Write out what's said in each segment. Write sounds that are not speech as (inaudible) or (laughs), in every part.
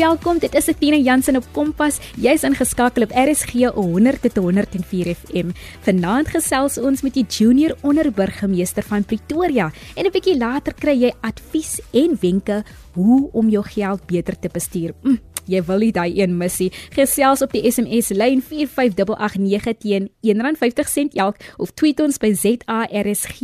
welkom. Dit is Athena Jansen op Kompas. Jy's ingeskakel op RSG 100 tot 104 FM. Vanaand gesels ons met die junior onderburgemeester van Pretoria en 'n bietjie later kry jy advies en wenke hoe om jou geld beter te bestuur. Mm. Jy wil nie daai een missie. Gesels op die SMS lyn 45889 teen R1.50 elk of tweet ons by ZARSG.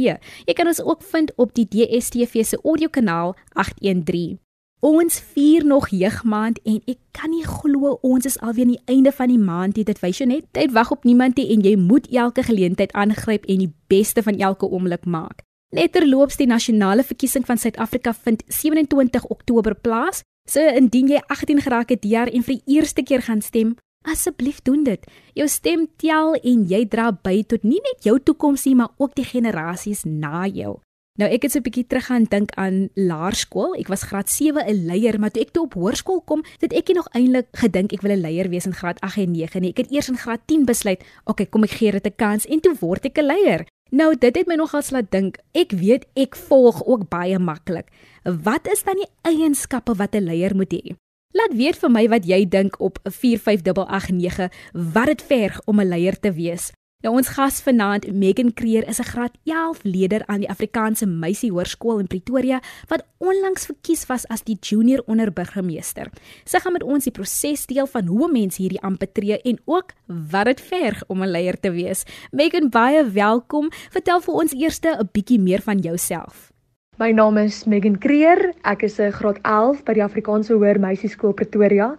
Jy kan ons ook vind op die DSTV se audiokanaal 813. Ons vier nog jeugmaand en ek kan nie glo ons is alweer aan die einde van die maand. Dit wys jou net tyd wag op niemand nie en jy moet elke geleentheid aangryp en die beste van elke oomblik maak. Letterloops die nasionale verkiesing van Suid-Afrika vind 27 Oktober plaas. So indien jy 18 geraak het hier en vir die eerste keer gaan stem, asseblief doen dit. Jou stem tel en jy dra by tot nie net jou toekoms nie, maar ook die generasies na jou. Nou ek het so 'n bietjie terug gaan dink aan laerskool. Ek was graad 7 'n leier, maar toe ek toe op hoërskool kom, het ek nog eintlik gedink ek wil 'n leier wees in graad 8 en 9 nie. Ek het eers in graad 10 besluit, okay, kom ek gee dit 'n kans en toe word ek 'n leier. Nou dit het my nogals laat dink. Ek weet ek volg ook baie maklik. Wat is dan die eienskappe wat 'n leier moet hê? Laat weet vir my wat jy dink op 45889 wat dit verg om 'n leier te wees. Nou ons gas vanaand, Megan Creer, is 'n graad 11 leerder aan die Afrikaanse Meisie Hoërskool in Pretoria wat onlangs verkies was as die junior onderburgemeester. Sy gaan met ons die proses deel van hoe 'n mens hierdie amp betree en ook wat dit verg om 'n leier te wees. Megan, baie welkom. Vertel vir ons eers 'n bietjie meer van jouself. My naam is Megan Creer. Ek is 'n graad 11 by die Afrikaanse Hoër Meisieskool Pretoria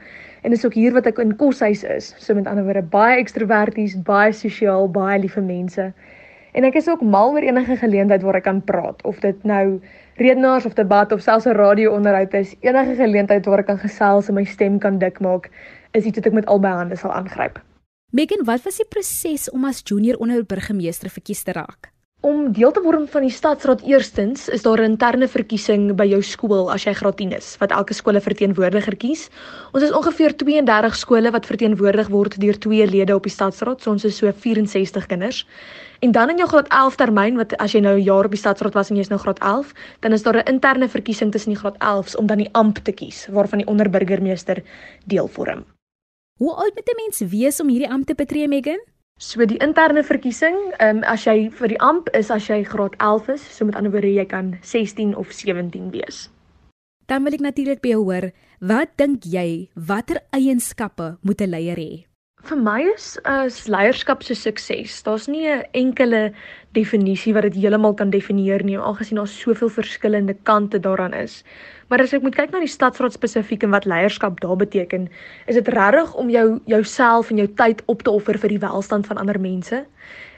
en dis ook hier wat ek in koshuis is. So met ander woorde baie ekstroverties, baie sosiaal, baie liewe mense. En ek is ook mal oor enige geleentheid waar ek kan praat, of dit nou redenaars of debat of selfs 'n radio-onderhoud is, enige geleentheid waar ek kan gesels en my stem kan dik maak, is iets wat ek met albei hande sal aangryp. Megan, wat was die proses om as junior onderburgemeester verkies te raak? Om deel te word van die stadsraad eerstens is daar 'n interne verkiesing by jou skool as jy graad 10 is wat elke skool 'n verteenwoordiger kies. Ons is ongeveer 32 skole wat verteenwoordig word deur twee lede op die stadsraad, so ons is so 64 kinders. En dan in jou graad 11 termyn wat as jy nou 'n jaar op die stadsraad was en jy's nou graad 11, dan is daar 'n interne verkiesing tussen die graad 11s om dan die amp te kies waarvan die onderburgemeester deel vorm. Hoe oud moet 'n mens wees om hierdie amp te betree, Megan? So die interne verkiesing, ehm um, as jy vir die amp is as jy graad 11 is, so met ander woorde jy kan 16 of 17 wees. Dan wil ek natuurlik by jou hoor, wat dink jy watter eienskappe moet 'n leier hê? Vir my is as leierskap se sukses, daar's nie 'n enkele definisie wat dit heeltemal kan definieer nie, aangesien daar soveel verskillende kante daaraan is. Maar as ek moet kyk na die stadsraad spesifiek en wat leierskap daar beteken, is dit regtig om jou jouself en jou tyd op te offer vir die welstand van ander mense.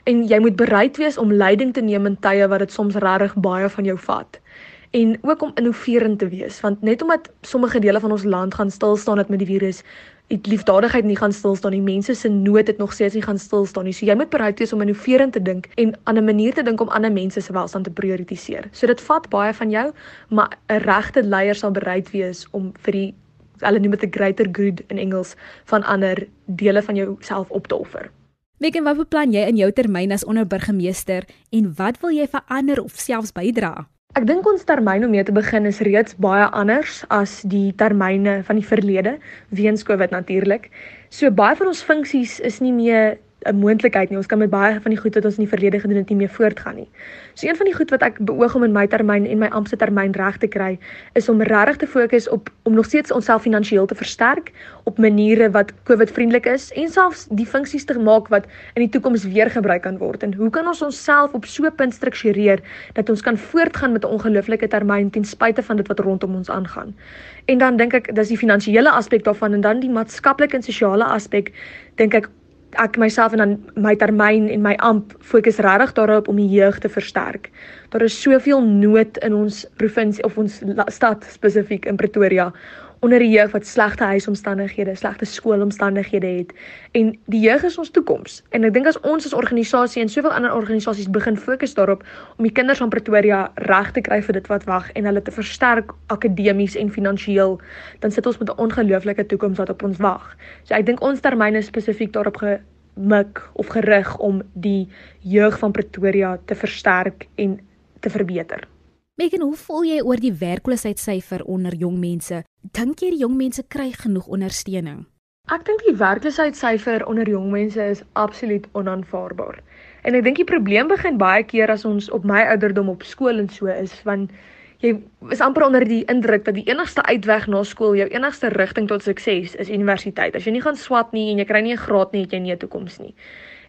En jy moet bereid wees om leiding te neem in tye wat dit soms regtig baie van jou vat. En ook om innoverend te wees, want net omdat sommige dele van ons land gaan stil staan met die virus, liefdadigheid nie gaan stil staan nie. Mense se nood het nog steeds nie gaan stil staan nie. So jy moet bereid wees om innoverend te dink en aan 'n manier te dink om ander mense se welstand te prioritiseer. So dit vat baie van jou, maar 'n regte leier sal bereid wees om vir die hulle noem dit 'n greater good in Engels van ander dele van jouself op te offer. Weken wat beplan jy in jou termyn as onderburgemeester en wat wil jy verander of selfs bydra? Ek dink ons termyn om mee te begin is reeds baie anders as die termyne van die verlede weens Covid natuurlik. So baie van ons funksies is nie meer 'n moontlikheid nie. Ons kan met baie van die goed wat ons in die verlede gedoen het nie meer voortgaan nie. So een van die goed wat ek beoog om in my termyn en my amptelike termyn reg te kry, is om regtig te fokus op om nog steeds onsself finansiëel te versterk op maniere wat COVID-vriendelik is en selfs die funksies te maak wat in die toekoms weer gebruik kan word. En hoe kan ons onsself op so 'n punt struktureer dat ons kan voortgaan met 'n ongelooflike termyn ten spyte van dit wat rondom ons aangaan? En dan dink ek dis die finansiële aspek daarvan en dan die maatskaplike en sosiale aspek dink ek ek myself en dan my termyn en my amp fokus regtig daarop om die jeug te versterk. Daar is soveel nood in ons provinsie of ons stad spesifiek in Pretoria onder die jeug wat slegte huisomstandighede, slegte skoolomstandighede het en die jeug is ons toekoms. En ek dink as ons as organisasie en soveel ander organisasies begin fokus daarop om die kinders van Pretoria reg te kry vir dit wat wag en hulle te versterk akademies en finansiëel, dan sit ons met 'n ongelooflike toekoms wat op ons wag. So ek dink ons termyn is spesifiek daarop gemik of gerig om die jeug van Pretoria te versterk en te verbeter. Megan, hoe voel jy oor die werkloosheidssyfer onder jong mense? Dink jy die jong mense kry genoeg ondersteuning? Ek dink die werkloosheidssyfer onder jong mense is absoluut onaanvaarbaar. En ek dink die probleem begin baie keer as ons op my ouderdom op skool en so is van jy is amper onder die indruk dat die enigste uitweg na skool, jou enigste rigting tot sukses is universiteit. As jy nie gaan swat nie en jy kry nie 'n graad nie, het jy nie 'n toekoms nie.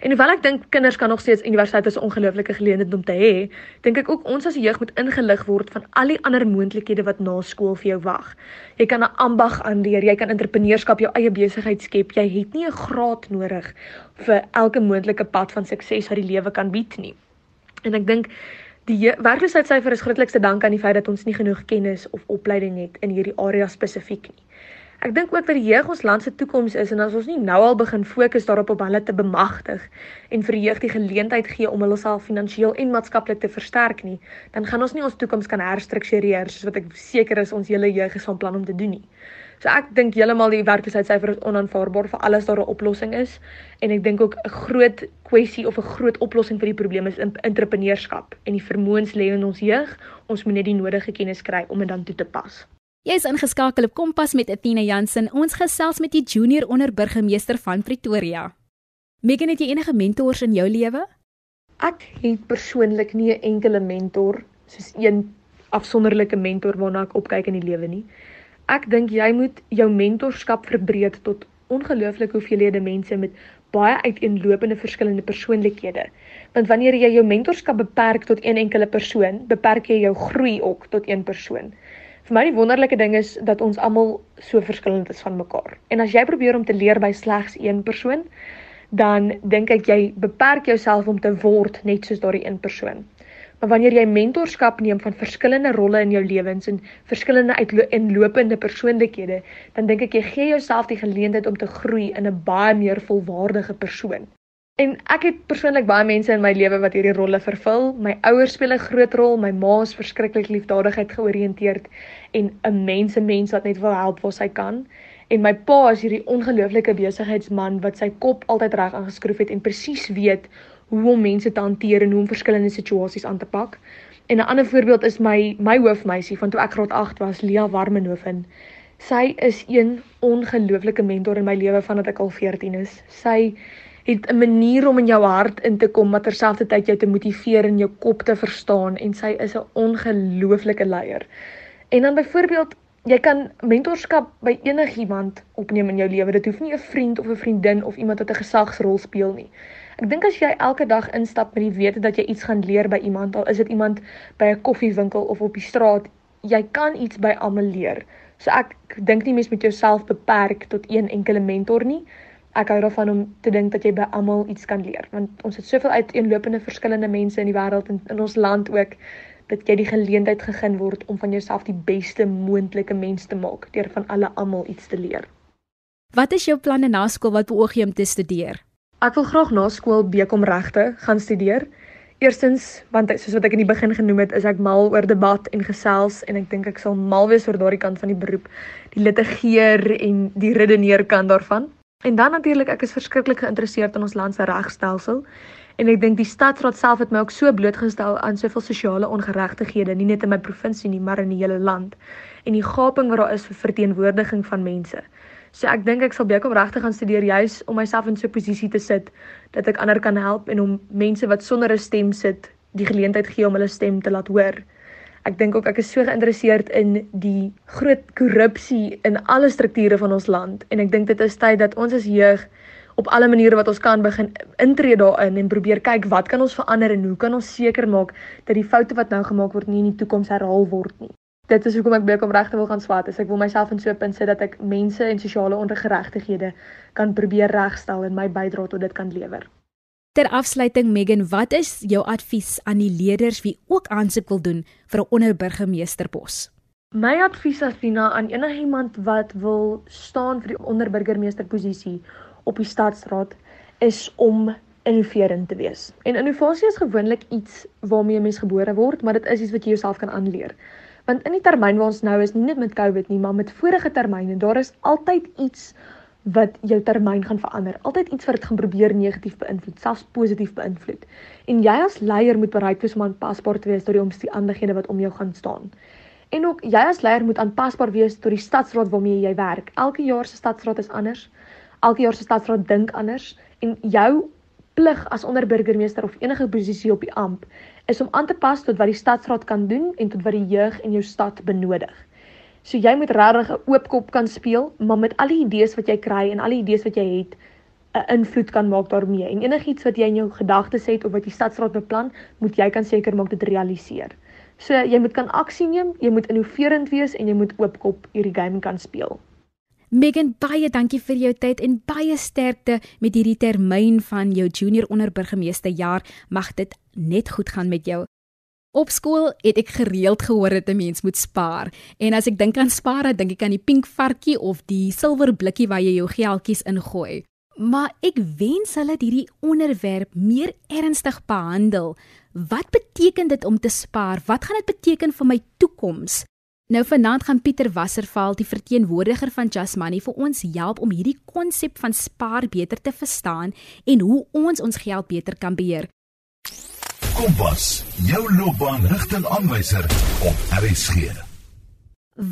En hoewel ek dink kinders kan nog steeds universiteit as 'n ongelooflike geleentheid om te hê, dink ek ook ons as jeug moet ingelig word van al die ander moontlikhede wat na skool vir jou wag. Jy kan 'n ambag aanleer, jy kan entrepreneurskap, jou eie besigheid skep. Jy het nie 'n graad nodig vir elke moontlike pad van sukses wat die lewe kan bied nie. En ek dink Die werkloosheidssyfer is grootliks te danke aan die feit dat ons nie genoeg kennis of opleiding het in hierdie area spesifiek nie. Ek dink ook dat die jeug ons land se toekoms is en as ons nie nou al begin fokus daarop om hulle te bemagtig en vir die jeug die geleentheid gee om hulle self finansiëel en maatskaplik te versterk nie, dan gaan ons nie ons toekoms kan herstruktureer soos wat ek seker is ons hele jeug is van plan om te doen nie. So ek dink heeltemal die werkloosheidsyfer is onaanvaarbaar vir alles daar 'n oplossing is en ek dink ook 'n groot kwessie of 'n groot oplossing vir die probleem is entrepreneurskap en die vermoëns lê in ons jeug. Ons moet net die nodige kennis kry om dit dan toe te pas. Jy is ingeskakel op Kompas met Athena Jansen. Ons gesels met die junior onderburgemeester van Pretoria. Megan, het jy enige mentors in jou lewe? Ek het persoonlik nie 'n enkele mentor soos een afsonderlike mentor waarna ek opkyk in die lewe nie. Ek dink jy moet jou mentorskap verbreek tot ongelooflike hoeveelhede mense met baie uiteenlopende verskillende persoonlikhede. Want wanneer jy jou mentorskap beperk tot een enkele persoon, beperk jy jou groei ook tot een persoon. Vir my die wonderlike ding is dat ons almal so verskillend is van mekaar. En as jy probeer om te leer by slegs een persoon, dan dink ek jy beperk jouself om te word net soos daardie een persoon. Maar wanneer jy mentorskap neem van verskillende rolle in jou lewens en verskillende uitlopende persoonlikhede, dan dink ek jy gee jouself die geleentheid om te groei in 'n baie meer volwaardige persoon. En ek het persoonlik baie mense in my lewe wat hierdie rolle vervul. My ouers speel 'n groot rol, my ma is verskriklik liefdadigheid georiënteerd en 'n mense mens wat net wil help waar sy kan. En my pa is hierdie ongelooflike besigheidsman wat sy kop altyd reg aangeskroef het en presies weet hoe om mense te hanteer en hoe om verskillende situasies aan te pak. En 'n ander voorbeeld is my my hoofmeisie van toe ek graad 8 was, Lia Warmenhoven. Sy is een ongelooflike mentor in my lewe vandat ek al 14 is. Sy het 'n manier om in jou hart in te kom, maar terselfdertyd jou te motiveer en jou kop te verstaan en sy is 'n ongelooflike leier. En dan byvoorbeeld Jy kan mentorskap by enigiemand opneem in jou lewe. Dit hoef nie 'n vriend of 'n vriendin of iemand wat 'n gesagsrol speel nie. Ek dink as jy elke dag instap met die wete dat jy iets gaan leer by iemand, al is dit iemand by 'n koffiewinkel of op die straat, jy kan iets by almal leer. So ek dink nie mens moet jouself beperk tot een enkele mentor nie. Ek hou daarvan om te dink dat jy by almal iets kan leer, want ons het soveel uiteenlopende verskillende mense in die wêreld en in ons land ook dat jy die geleentheid gegee word om van jouself die beste moontlike mens te maak deur van alle almal iets te leer. Wat is jou planne na skool wat beoog jy om te studeer? Ek wil graag na skool bekom regte gaan studeer. Eerstens, want soos wat ek in die begin genoem het, is ek mal oor debat en gesels en ek dink ek sal mal wees oor daardie kant van die beroep, die litigeer en die redeneer kant daarvan. En dan natuurlik, ek is verskriklik geïnteresseerd in ons land se regstelsel en ek dink die stadsraad self het my ook so blootgestel aan soveel sosiale ongeregtighede, nie net in my provinsie nie, maar in die hele land. En die gaping wat daar is vir verteenwoordiging van mense. So ek dink ek sal bekom regtig gaan studeer juis om myself in so 'n posisie te sit dat ek ander kan help en om mense wat sonder 'n stem sit, die geleentheid gee om hulle stem te laat hoor. Ek dink ook ek is so geïnteresseerd in die groot korrupsie in alle strukture van ons land en ek dink dit is tyd dat ons as jeug op alle maniere wat ons kan begin intree daarin en probeer kyk wat kan ons verander en hoe kan ons seker maak dat die foute wat nou gemaak word nie in die toekoms herhaal word nie dit is hoekom ek baie kom regte wil gaan swat. Ek wil myself in so 'n punt sit dat ek mense en sosiale ongeregtighede kan probeer regstel en my bydrae tot dit kan lewer. Ter afsluiting Megan, wat is jou advies aan die leerders wie ook aansoek wil doen vir 'n onderburgemeesterpos? My advies as Tina aan enigiemand wat wil staan vir die onderburgemeesterposisie op die stadsraad is om innoverend te wees. En innovasie is gewoonlik iets waarmee 'n mens gebore word, maar dit is iets wat jy jouself kan aanleer. Want in die termyn waar ons nou is, nie net met COVID nie, maar met vorige termyne, daar is altyd iets wat jou termyn gaan verander. Altyd iets wat dit gaan probeer negatief beïnvloed, selfs positief beïnvloed. En jy as leier moet bereid wees om aanpasbaar te wees tot die omstandighede wat om jou gaan staan. En ook jy as leier moet aanpasbaar wees tot die stadsraad waarmee jy werk. Elke jaar se stadsraad is anders. Elke jaar se stadsraad dink anders en jou plig as onderburgemeester of enige posisie op die amp is om aan te pas tot wat die stadsraad kan doen en tot wat die jeug in jou stad benodig. So jy moet regtig 'n oop kop kan speel, maar met al die idees wat jy kry en al die idees wat jy het, 'n invloed kan maak daarmee. En enigiets wat jy in jou gedagtes het of wat die stadsraad beplan, moet jy kan seker maak dit realiseer. So jy moet kan aksie neem, jy moet innoverend wees en jy moet oop kop hierdie game kan speel. Megan, baie dankie vir jou tyd en baie sterkte met hierdie termyn van jou junior onderburgemeester jaar. Mag dit net goed gaan met jou. Op skool het ek gereeld gehoor dat 'n mens moet spaar. En as ek dink aan spaar, dan dink ek aan die pink varkie of die silwer blikkie waar jy jou geldjies ingooi. Maar ek wens hulle hierdie onderwerp meer ernstig behandel. Wat beteken dit om te spaar? Wat gaan dit beteken vir my toekoms? Nou vanaand gaan Pieter Wasserval, die verteenwoordiger van Just Money vir ons help om hierdie konsep van spaar beter te verstaan en hoe ons ons geld beter kan beheer. Kompas, jou loopbaanrigtingaanwyser op RSG.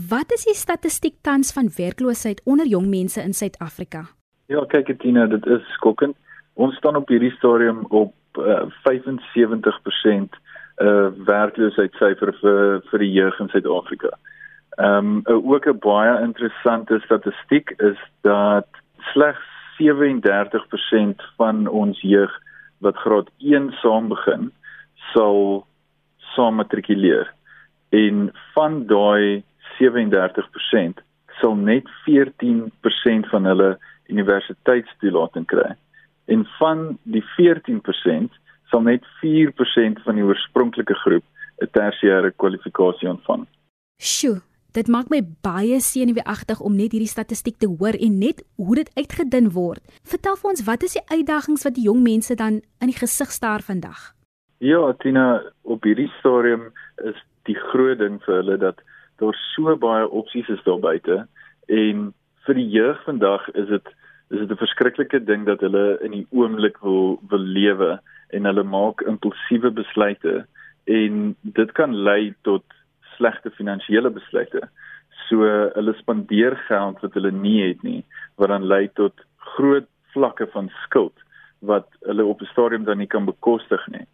Wat is die statistiek tans van werkloosheid onder jong mense in Suid-Afrika? Ja, kyk Tina, dit is skokkend. Ons staan op hierdie stadium op uh, 75% uh werkloosheidssyfer vir vir die jeug in Suid-Afrika. Ehm um, ook 'n baie interessante statistiek is dat slegs 37% van ons jeug wat graad 1 saam begin, sal saam matrikuleer. En van daai 37% sal net 14% van hulle universiteitstoelating kry. En van die 14% sal net 4% van die oorspronklike groep 'n tersiêre kwalifikasie ontvang. Sjoe, dit maak my baie senuweeagtig om net hierdie statistiek te hoor en net hoe dit uitgedun word. Vertel vir ons, wat is die uitdagings wat die jong mense dan in die gesig staar vandag? Ja, Tina, op hierdie stadium is die groot ding vir hulle dat daar so baie opsies is daar buite en vir die jeug vandag is dit is dit 'n verskriklike ding dat hulle in die oomblik wil wil lewe en hulle maak impulsiewe besluite en dit kan lei tot slegte finansiële besluite. So hulle spandeer geld wat hulle nie het nie wat dan lei tot groot vlakke van skuld wat hulle op 'n stadium dan nie kan bekostig nie.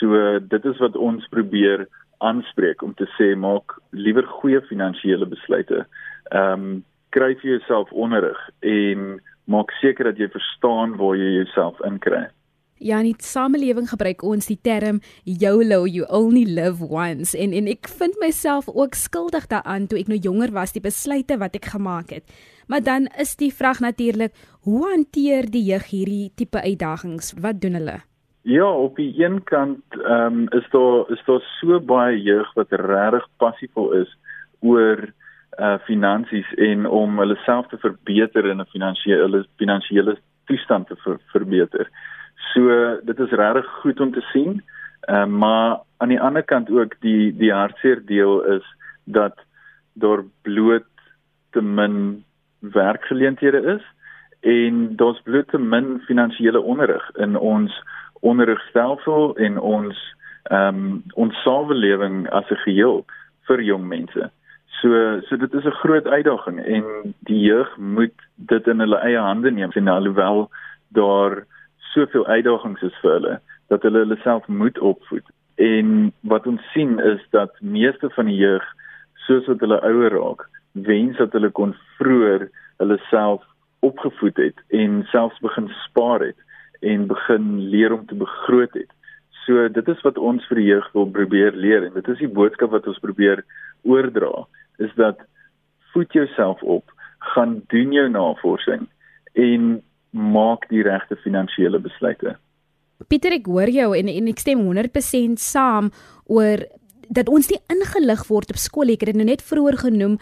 So dit is wat ons probeer aanspreek om te sê maak liewer goeie finansiële besluite. Ehm um, kry vir jouself onderrig en maak seker dat jy verstaan waar jy jouself inkry. Ja, in die samelewing gebruik ons die term YOLO, you only live once en en ek vind myself ook skuldig daaraan toe ek nou jonger was die besluite wat ek gemaak het. Maar dan is die vraag natuurlik, hoe hanteer die jeug hierdie tipe uitdagings? Wat doen hulle? Ja, op die een kant ehm um, is daar is daar so baie jeug wat regtig passievol is oor uh finansies en om hulle self te verbeter in 'n finansiële finansiële toestand te ver, verbeter. So dit is regtig goed om te sien. Ehm uh, maar aan die ander kant ook die die hartseer deel is dat daar bloot te min werkgeleenthede is en daar's bloot te min finansiële onderrig in ons onderrigstelsel en ons ehm um, ons samelewing as 'n geheel vir jong mense. So so dit is 'n groot uitdaging en die jeug moet dit in hulle eie hande neem en alhoewel daar soveel uitdagings is vir hulle dat hulle hulle self moet opvoed. En wat ons sien is dat meeste van die jeug soos wat hulle ouer raak, wens dat hulle kon vroeër hulle self opgevoed het en selfs begin spaar het en begin leer om te begroot het. So dit is wat ons vir die jeug wil probeer leer en dit is die boodskap wat ons probeer oordra is dat voed jouself op, gaan doen jou navorsing en maak die regte finansiële besluite. Pieter ek hoor jou en en ek stem 100% saam oor dat ons nie ingelig word op skool ek het dit nou net vroeër genoem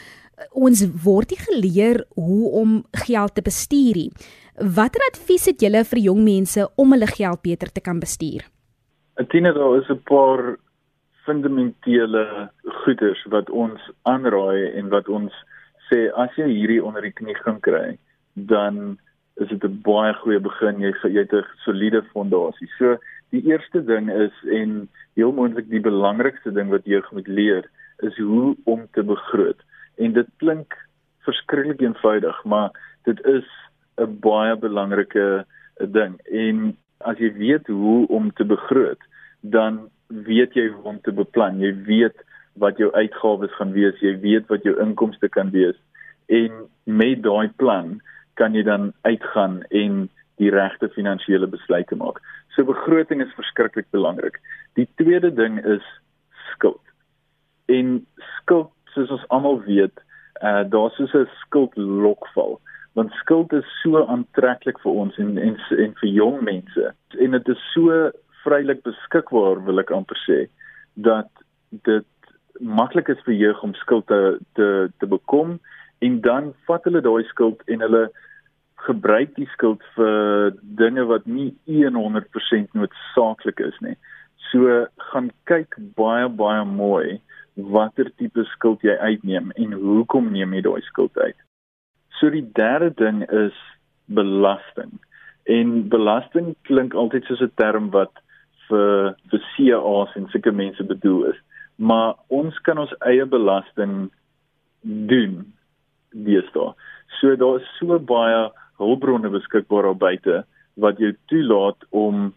ons word nie geleer hoe om geld te bestuur nie. Watter advies het julle vir jong mense om hulle geld beter te kan bestuur? Etienne, daar is 'n paar fundamentele goeders wat ons aanraai en wat ons sê as jy hierdie onder die knie gaan kry, dan is dit 'n baie goeie begin. Jy jy het 'n soliede fondasie. So die eerste ding is en heel moontlik die belangrikste ding wat jy moet leer is hoe om te begroot. En dit klink verskriklik eenvoudig, maar dit is 'n baie belangrike ding. En as jy weet hoe om te begroot, dan weet jy hoe om te beplan. Jy weet wat jou uitgawes gaan wees, jy weet wat jou inkomste kan wees en met daai plan kan jy dan uitgaan en die regte finansiële besluite maak. So begroting is verskriklik belangrik. Die tweede ding is skuld. En skuld, soos ons almal weet, uh daar's so 'n skuldlokval want skuld is so aantreklik vir ons en en en vir jong mense. En dit is so vrylik beskikbaar wil ek amper sê dat dit maklik is vir jeug om skuld te te te bekom. En dan vat hulle daai skuld en hulle gebruik die skuld vir dinge wat nie 100% noodsaaklik is nie. So gaan kyk baie baie mooi watter tipe skuld jy uitneem en hoekom neem jy daai skuld uit. So die derde ding is belasting. En belasting klink altyd soos 'n term wat vir vir CA's en sulke mense bedoel is. Maar ons kan ons eie belasting doen deesdae. So daar is so baie hulpbronne beskikbaar op buite wat jou toelaat om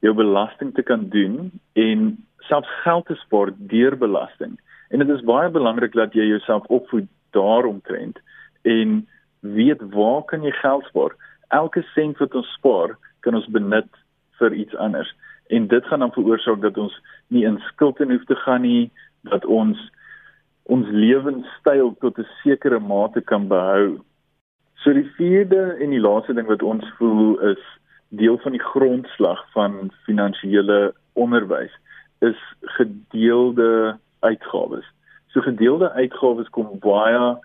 jou belasting te kan doen en selfs geld te spaar deur belasting. En dit is baie belangrik dat jy jouself opvoed daaromtrent en weet waar kan jy geld spaar? Elke sent wat ons spaar, kan ons benut vir iets anders en dit gaan dan veroorsaak dat ons nie in skuld hoef te gaan nie dat ons ons lewenstyl tot 'n sekere mate kan behou. So die vierde en die laaste ding wat ons voel is deel van die grondslag van finansiële onderwys is gedeelde uitgawes. So gedeelde uitgawes kom baie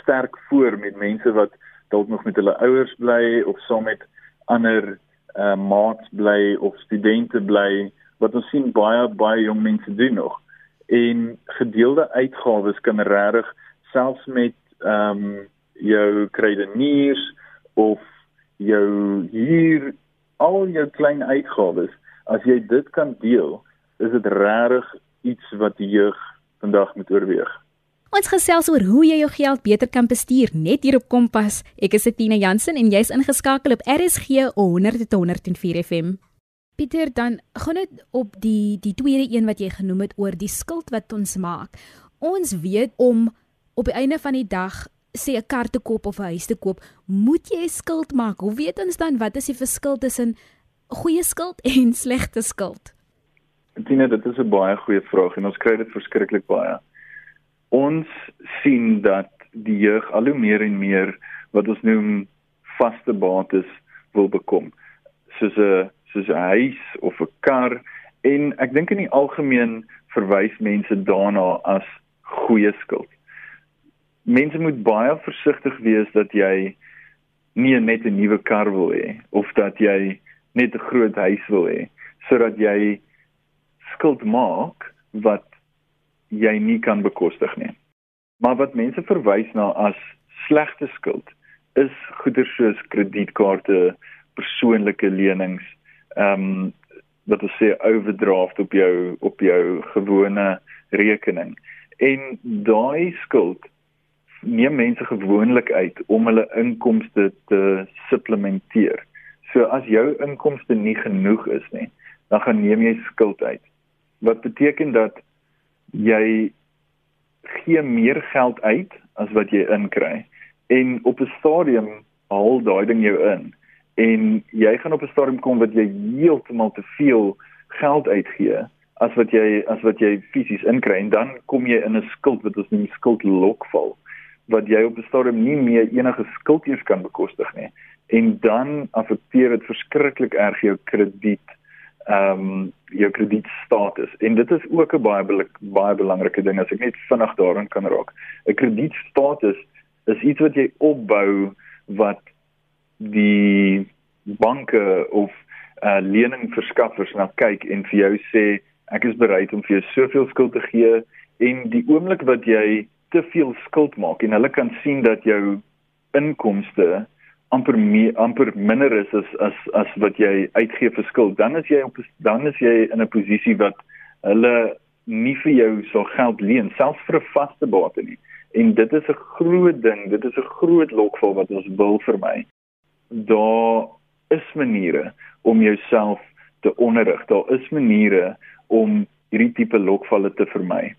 sterk voor met mense wat dalk nog met hulle ouers bly of saam met ander uh, maats bly of studente bly wat ons sien baie baie jong mense doen nog en gedeelde uitgawes kan regtig selfs met ehm um, jou kredeniers of jou huur al jou klein uitgawes as jy dit kan deel is dit regtig iets wat die jeug vandag moet oorweeg Ons gesels oor hoe jy jou geld beter kan bestuur net hier op Kompas. Ek is Etienne Jansen en jy's ingeskakel op RSG 100.104 FM. Pieter, dan gaan dit op die die tweede een wat jy genoem het oor die skuld wat ons maak. Ons weet om op die einde van die dag sê 'n kar te koop of 'n huis te koop, moet jy skuld maak. Hoe weet ons dan wat is die verskil tussen goeie skuld en (laughs) slegte skuld? Etienne, dit is 'n baie goeie vraag en ons kry dit verskriklik baie ons sien dat die jeug al hoe meer en meer wat ons noem vaste bates wil bekom soos 'n soos 'n huis of 'n kar en ek dink in die algemeen verwys mense daarna as goeie skuld. Mense moet baie versigtig wees dat jy nie net 'n nuwe kar wil hê of dat jy net 'n groot huis wil hê sodat jy skuld maak wat jy nie kan bekostig nie. Maar wat mense verwys na as slegte skuld is goeder soos kredietkaarte, persoonlike lenings, ehm um, wat ons sê overdraft op jou op jou gewone rekening. En daai skuld neem mense gewoonlik uit om hulle inkomste te supplementeer. So as jou inkomste nie genoeg is nie, dan gaan neem jy skuld uit. Wat beteken dat jy gee meer geld uit as wat jy inkry en op 'n stadium haal daai ding jou in en jy gaan op 'n stadium kom wat jy heeltemal te veel geld uitgee as wat jy as wat jy fisies inkry en dan kom jy in 'n skuld wat ons noem skuldlokval wat jy op 'n stadium nie meer enige skuld eens kan bekostig nie en dan affekteer dit verskriklik erg jou krediet ehm um, jou kredietstatus. En dit is ook 'n baie baie belangrike ding. As ek net vinnig daarin kan raak. 'n Kredietstatus is iets wat jy opbou wat die banke of uh, leningverskaffers na kyk en vir jou sê ek is bereid om vir jou soveel skuld te gee. En die oomblik wat jy te veel skuld maak en hulle kan sien dat jou inkomste amper meer amper minder is as as as wat jy uitgee vir skuld, dan is jy op dan is jy in 'n posisie wat hulle nie vir jou sal geld leen selfs vir 'n vaste bate nie. En dit is 'n groot ding, dit is 'n groot lokval wat ons wil vermy. Daar is maniere om jouself te onderrig. Daar is maniere om hierdie tipe lokvalle te vermy.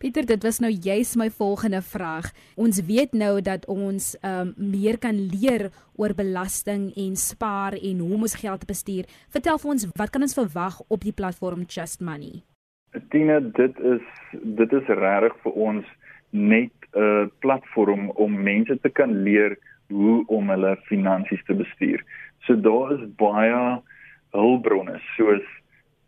Pieter, dit was nou juis my volgende vraag. Ons weet nou dat ons um, meer kan leer oor belasting en spaar en hoe om ons geld te bestuur. Vertel vir ons, wat kan ons verwag op die platform Just Money? Tina, dit is dit is regtig vir ons net 'n platform om mense te kan leer hoe om hulle finansies te bestuur. So daar is baie hulpbronne soos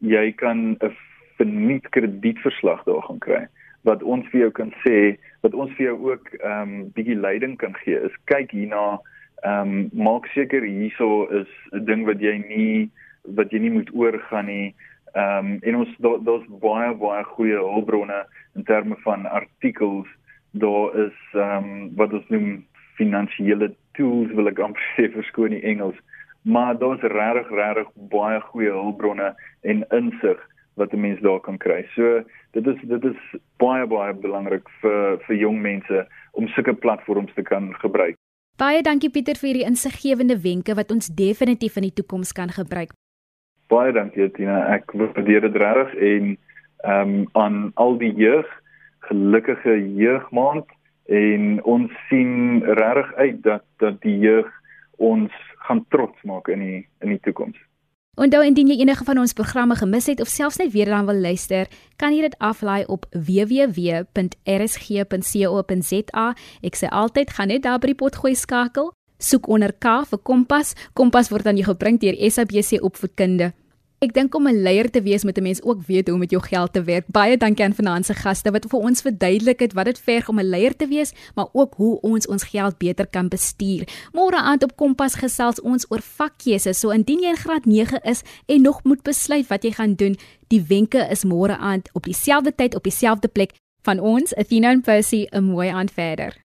jy kan 'n verniet kredietverslag daar gaan kry wat ons vir jou kan sê wat ons vir jou ook ehm um, bietjie leiding kan gee is kyk hierna ehm um, maak seker hierso is 'n ding wat jy nie wat jy nie moet oorgaan nie. Ehm um, en ons daar's da baie baie goeie hulpbronne in terme van artikels. Daar is ehm um, wat ons noem finansiële tools wil ek amper sê verskoon die Engels. Maar daar's regtig regtig baie goeie hulpbronne en insig wat 'n mens daar kan kry. So dit is dit is baie baie belangrik vir vir jong mense om sulke platforms te kan gebruik. Baie dankie Pieter vir hierdie insiggewende wenke wat ons definitief in die toekoms kan gebruik. Baie dankie Tina. Ek waardeer dit regtig en ehm um, aan al die jeug gelukkige jeugmaand en ons sien regtig uit dat dat die jeug ons gaan trots maak in die in die toekoms. Onthou indien jy enige van ons programme gemis het of selfs net weer dan wil luister, kan jy dit aflaai op www.rsg.co.za. Ek sê altyd gaan net daar by die potgooi skakel, soek onder K vir Kompas. Kompas word aan jou gebring deur SABC Opvoedkunde. Ek dink om 'n leier te wees moet 'n mens ook weet hoe om met jou geld te werk. Baie dankie aan se gaste wat vir ons verduidelik het wat dit verg om 'n leier te wees, maar ook hoe ons ons geld beter kan bestuur. Môre aand op Kompas gesels ons oor vakkeuse. So indien jy in graad 9 is en nog moet besluit wat jy gaan doen, die wenke is môre aand op dieselfde tyd op dieselfde plek van ons, Athena en Percy, 'n mooi aand verder.